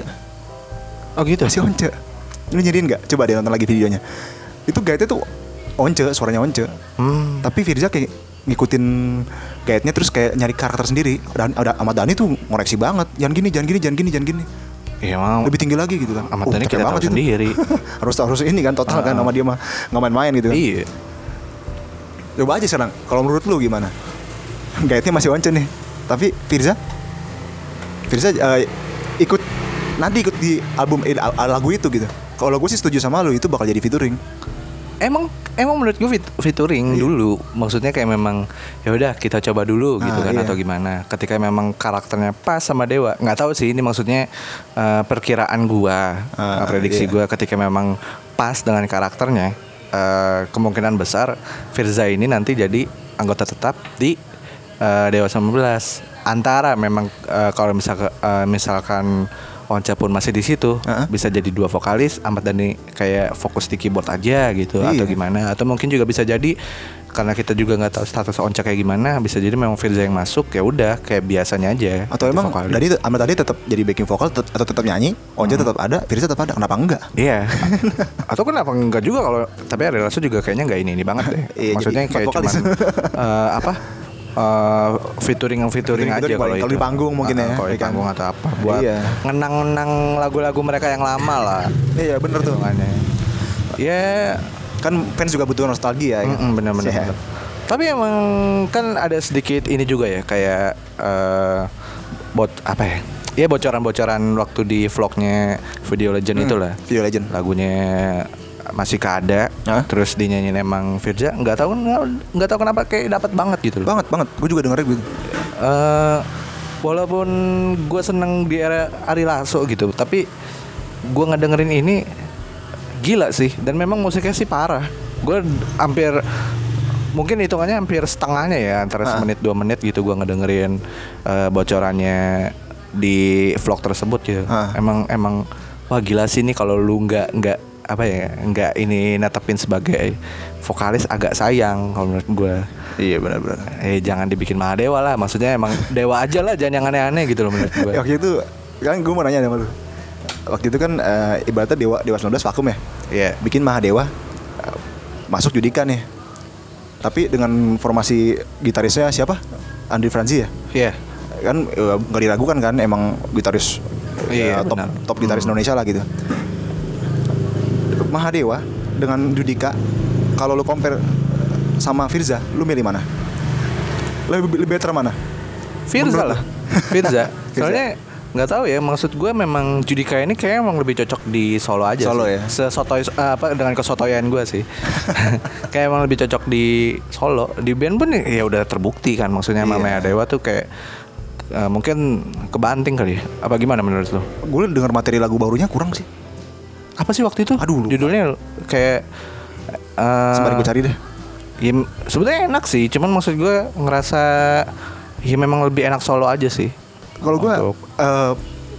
Oh gitu? Masih Once. Lu nyariin nggak? Coba deh nonton lagi videonya. Itu guide tuh Once suaranya Once. Hmm. tapi Firza kayak ngikutin guide-nya terus kayak nyari karakter sendiri. Dan ada Ahmad Dhani tuh ngoreksi banget. Jangan gini jangan gini jangan gini jangan gini ya emang lebih tinggi lagi gitu kan Dhani keren kita tahu itu. sendiri. harus harus ini kan total kan Ah. sama dia mah nggak main-main gitu kan. iya coba aja sekarang kalau menurut lu gimana guide-nya masih Once nih tapi Firza Firza eh, ikut nanti ikut di album eh, lagu itu gitu kalau gue sih setuju sama lu itu bakal jadi featuring emang emang menurut gue fit, featuring dulu maksudnya kayak memang ya udah kita coba dulu gitu Ah, kan iya. atau gimana ketika memang karakternya pas sama dewa nggak tahu sih ini maksudnya eh, perkiraan gua Ah, eh, prediksi iya. gua ketika memang pas dengan karakternya eh, kemungkinan besar Firza ini nanti jadi anggota tetap di eh, Dewa 19 antara memang eh, kalau misalkan misalkan Once pun masih di situ Ah. bisa jadi dua vokalis Ahmad Dhani kayak fokus di keyboard aja gitu Iya. atau gimana atau mungkin juga bisa jadi karena kita juga nggak tahu status Onca kayak gimana bisa jadi memang Firza yang masuk ya udah kayak biasanya aja atau emang vokalis. Dhani Ahmad Dhani tetap jadi backing vokal tet- atau tetap nyanyi Once tetap ada Firza tetap ada kenapa enggak Iya. Atau kenapa enggak juga kalau tapi Ari Lasso juga kayaknya enggak ini ini banget deh. Iya, Maksudnya kayak cuman eh, apa? Eh featuring yang featuring, Featuring- aja kalau kalau di panggung mungkin Ah, ya, Kalau di ya kan? panggung atau apa buat Iya. ngenang-ngenang lagu-lagu mereka yang lama lah. iya bener tuh. Ya kan fans juga butuh nostalgia ya. Mm-mm, benar-benar. Iya. benar. Tapi emang kan ada sedikit ini juga ya kayak eh bot apa ya? Iya bocoran-bocoran waktu di vlognya Video Legend Hmm, itulah. Video Legend. Lagunya masih keada, Hah? terus dinyanyiin emang Firza nggak tahu nggak tahu kenapa kayak dapat banget gitu loh. Banget banget. Gue juga dengerin gitu. Eh, walaupun gue seneng di era Ari Lasso gitu, tapi gue ngedengerin ini gila sih. Dan memang musiknya sih parah. Gue hampir mungkin hitungannya hampir setengahnya ya antara Ah. semenit dua menit gitu gue ngedengerin eh, bocorannya di vlog tersebut gitu. Ah. Emang emang wah gila sih nih kalau lu nggak nggak apa ya nggak ini netepin sebagai vokalis agak sayang kalau menurut gue. Iya benar-benar. Eh jangan dibikin Mahadewa lah Maksudnya emang dewa aja lah Jangan yang aneh-aneh gitu loh menurut gue Ya, waktu itu kan gue mau nanya sama lu. Waktu itu kan eh, ibaratnya dewa dewa 19 vakum ya. Iya Bikin Mahadewa eh, masuk Judika nih. Tapi dengan formasi gitarisnya siapa? Andri Franzi ya. Iya Kan eh, nggak diragukan kan emang gitaris Iya, eh, top benar. top gitaris Indonesia lah gitu. Mahadewa dengan Judika kalau lu compare sama Firza, lu milih mana? Lebih lebih better mana? Firza lah Firza. Soalnya nggak tahu ya maksud gue memang Judika ini kayak emang lebih cocok di solo aja Solo sih. ya? sesotoy eh, apa dengan kesotoyan gue sih kayak emang lebih cocok di solo di band pun ya udah terbukti kan maksudnya sama Iya. Maya Dewa tuh kayak eh, mungkin kebanting kali ya apa gimana menurut lo Gue denger materi lagu barunya kurang sih. Apa sih waktu itu Aduh, lupa. judulnya kayak eh, Sembari gue cari deh. Ya sebetulnya enak sih, cuman maksud gue ngerasa ya memang lebih enak solo aja sih. Kalau gue Untuk- eh,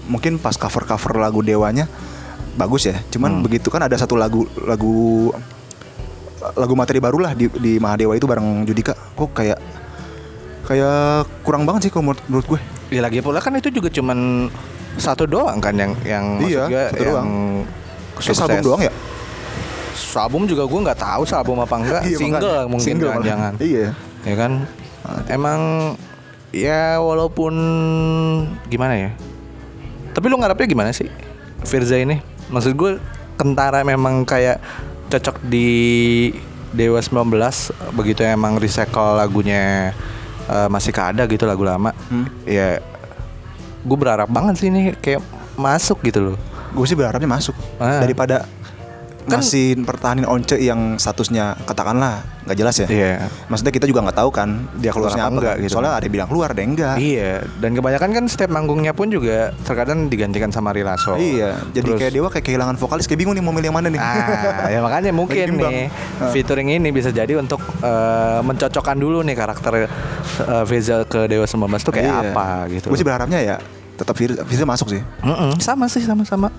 mungkin pas cover cover lagu Dewanya bagus ya. Cuman Hmm. begitu kan ada satu lagu lagu lagu materi baru lah di, di Mahadewa itu bareng Judika. Kok kayak kayak kurang banget sih kalau menurut, menurut gue. Ya lagi pula kan itu juga cuman satu doang kan yang yang Iya, maksud gue yang doang. Sukses. album doang ya? Album juga gue nggak tahu album apa enggak. Iya, single makanya. mungkin Single malah. jangan. Iya. Ya kan. Emang ya walaupun gimana ya. Tapi lu ngarepnya gimana sih Firza ini? Maksud gue kentara memang kayak cocok di Dewa 19 begitu emang recycle lagunya eh, masih keada gitu lagu lama. Hmm. Ya gue berharap banget sih ini kayak masuk gitu loh. Gue sih berharapnya masuk Ah. daripada Kan- ngasih pertahanin Once yang statusnya katakanlah nggak jelas ya. Iya. Maksudnya kita juga nggak tahu kan dia keluar Statusnya apa enggak gitu. Soalnya ada yang bilang keluar, ada yang enggak. Iya, dan kebanyakan kan setiap manggungnya pun juga terkadang digantikan sama Rilaso. Iya, jadi Terus- kayak dewa kayak kehilangan vokalis, kayak bingung nih mau milih yang mana nih. Ah, ya makanya mungkin nih Ah. featuring ini bisa jadi untuk eh, mencocokkan dulu nih karakter uh, Veza ke Dewa 19 tuh kayak Iya. apa gitu. Gue sih berharapnya ya tetap Firza, Firza masuk sih. Mm-mm, sama sih sama-sama.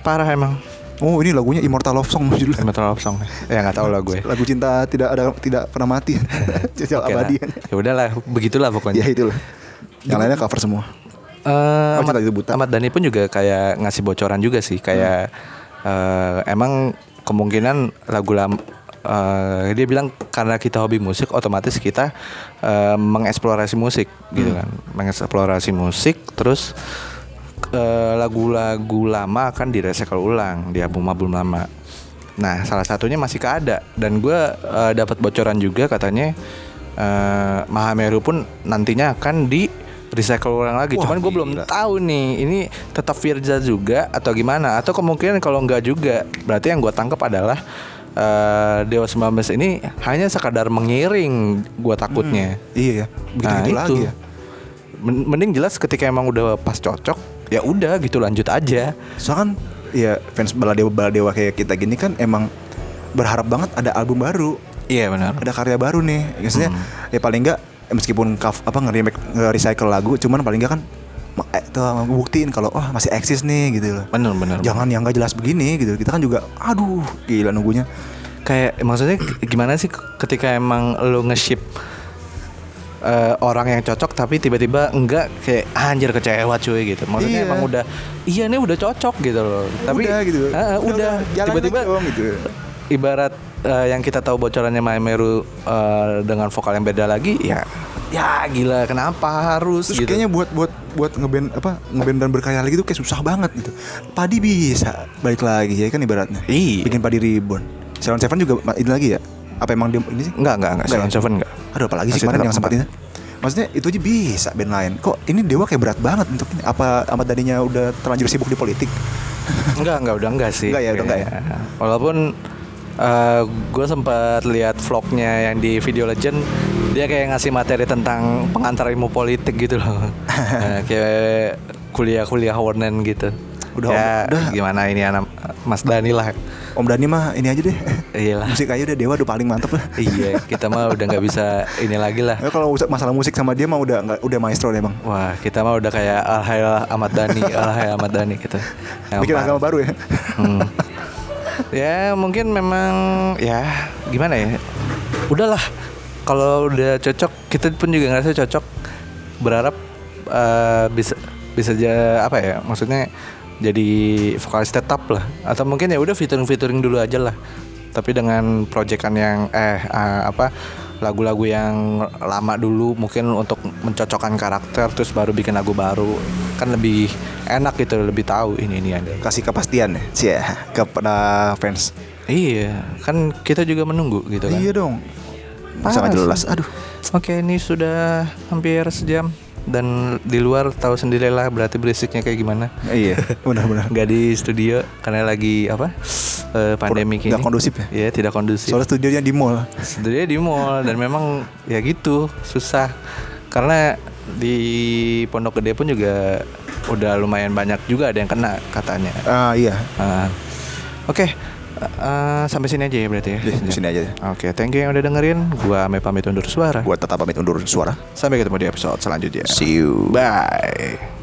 Parah emang. Oh ini lagunya Immortal Love Song judulnya. Metal Love Song. Ya nggak tahu lah gue. Lagu cinta tidak ada tidak pernah mati. Cinta Oke lah. abadi. Ya udahlah, begitulah pokoknya. ya itulah. Yang lainnya cover semua. Eh, Oh, Itu Buta. Ahmad Dhani pun juga kayak ngasih bocoran juga sih kayak Hmm. eh, emang kemungkinan lagu lam eh, dia bilang karena kita hobi musik otomatis kita eh, mengeksplorasi musik gitu Hmm. kan. Mengeksplorasi musik terus eh, lagu-lagu lama akan direcycle ulang di album-album lama. Nah salah satunya masih keada dan gue eh, dapat bocoran juga katanya eh, Mahameru pun nantinya akan di recycle ulang lagi. Wah, Cuman gue belum tahu nih ini tetap Firza juga atau gimana? Atau kemungkinan kalau enggak juga berarti yang gue tangkap adalah eh, Dewa 19 ini hanya sekadar mengiring gue takutnya. Iya ya. Begitu Nah, gitu lagi itu. ya. Men- Mending jelas ketika emang udah pas cocok ya udah gitu lanjut aja. Soalnya kan ya fans baladewa baladewa kayak kita gini kan emang berharap banget ada album baru. Iya benar. ada karya baru nih maksudnya Hmm. ya paling enggak meskipun cover, apa nge-remake nge-recycle lagu cuman paling enggak kan tuh buktiin kalau wah masih eksis nih gitu loh Benar benar. jangan yang nggak jelas begini gitu kita kan juga aduh gila nunggunya kayak maksudnya gimana sih ketika emang lo nge-ship eh, orang yang cocok tapi tiba-tiba enggak kayak "Ah, anjir kecewa cuy gitu. Maksudnya Iya. emang udah iya nih udah cocok gitu loh. Tapi udah gitu Ah, ah, udah, tiba-tiba gitu ibarat eh, yang kita tahu bocorannya Maemeru eh, dengan vokal yang beda lagi ya ya gila kenapa harus terus gitu. kayaknya buat buat buat ngeband apa ngeband dan berkarya lagi tuh kayak susah banget gitu padi bisa balik lagi ya kan ibaratnya Iya. bikin padi reborn Salon Seven juga ini lagi ya? Apa emang dia ini sih? Enggak, enggak, enggak. Salon ya? Seven enggak. Aduh apalagi sih Masih kemarin yang sempat empat. ini Maksudnya itu aja bisa band lain Kok ini Dewa kayak berat banget untuk ini Apa Ahmad Dhaninya udah terlanjur sibuk di politik Enggak, enggak, udah enggak sih. Enggak ya, udah enggak ya? Kayaknya. Walaupun gue sempat lihat vlognya yang di Video Legend, dia kayak ngasih materi tentang pengantar ilmu politik gitu loh. Nah, kayak kuliah-kuliah warnen gitu. Udah, ya, Om, udah. gimana ini anak Mas Dani lah. Om Dhani mah ini aja deh Iyalah. Musik aja udah Dewa udah paling mantep lah iya, kita mah udah nggak bisa ini lagi lah. Ya, Kalau masalah musik sama dia mah udah nggak- udah maestro deh bang Wah, kita mah udah kayak Alhail Ahmad Dhani, Alhail Ahmad Dhani kita. Yang Bikin agama baru ya Hmm. Ya mungkin memang ya gimana ya? Udahlah kalau udah cocok kita pun juga ngerasa cocok. Berharap eh, bisa bisa aja apa ya maksudnya jadi vokalis tetap lah. Atau mungkin ya udah featuring featuring dulu aja lah. Tapi dengan proyekan yang eh eh, apa lagu-lagu yang lama dulu mungkin untuk mencocokkan karakter terus baru bikin lagu baru. Kan lebih enak gitu lebih tahu ini ini ada Kasih kepastian ya? Cia Kepada fans. Iya, kan kita juga menunggu gitu kan. Iya dong. Sangat sih. jelas. Aduh. Oke, ini sudah hampir sejam dan di luar tahu sendirilah berarti berisiknya kayak gimana. Iya Benar-benar Nggak di studio karena lagi apa? eh, pandemi ini. kondusif ya? Iya, tidak kondusif. Soalnya studionya di mall Studio di mall dan memang ya gitu, susah. Karena di Pondok Gede pun juga udah lumayan banyak juga ada yang kena katanya. Ah iya Ah. Oke, eh, sampai sini aja ya berarti ya. Di sini aja Oke, thank you yang udah dengerin. Gua Ame pamit undur suara. Buat tetap pamit undur suara Sampai ketemu di episode selanjutnya. See you Bye.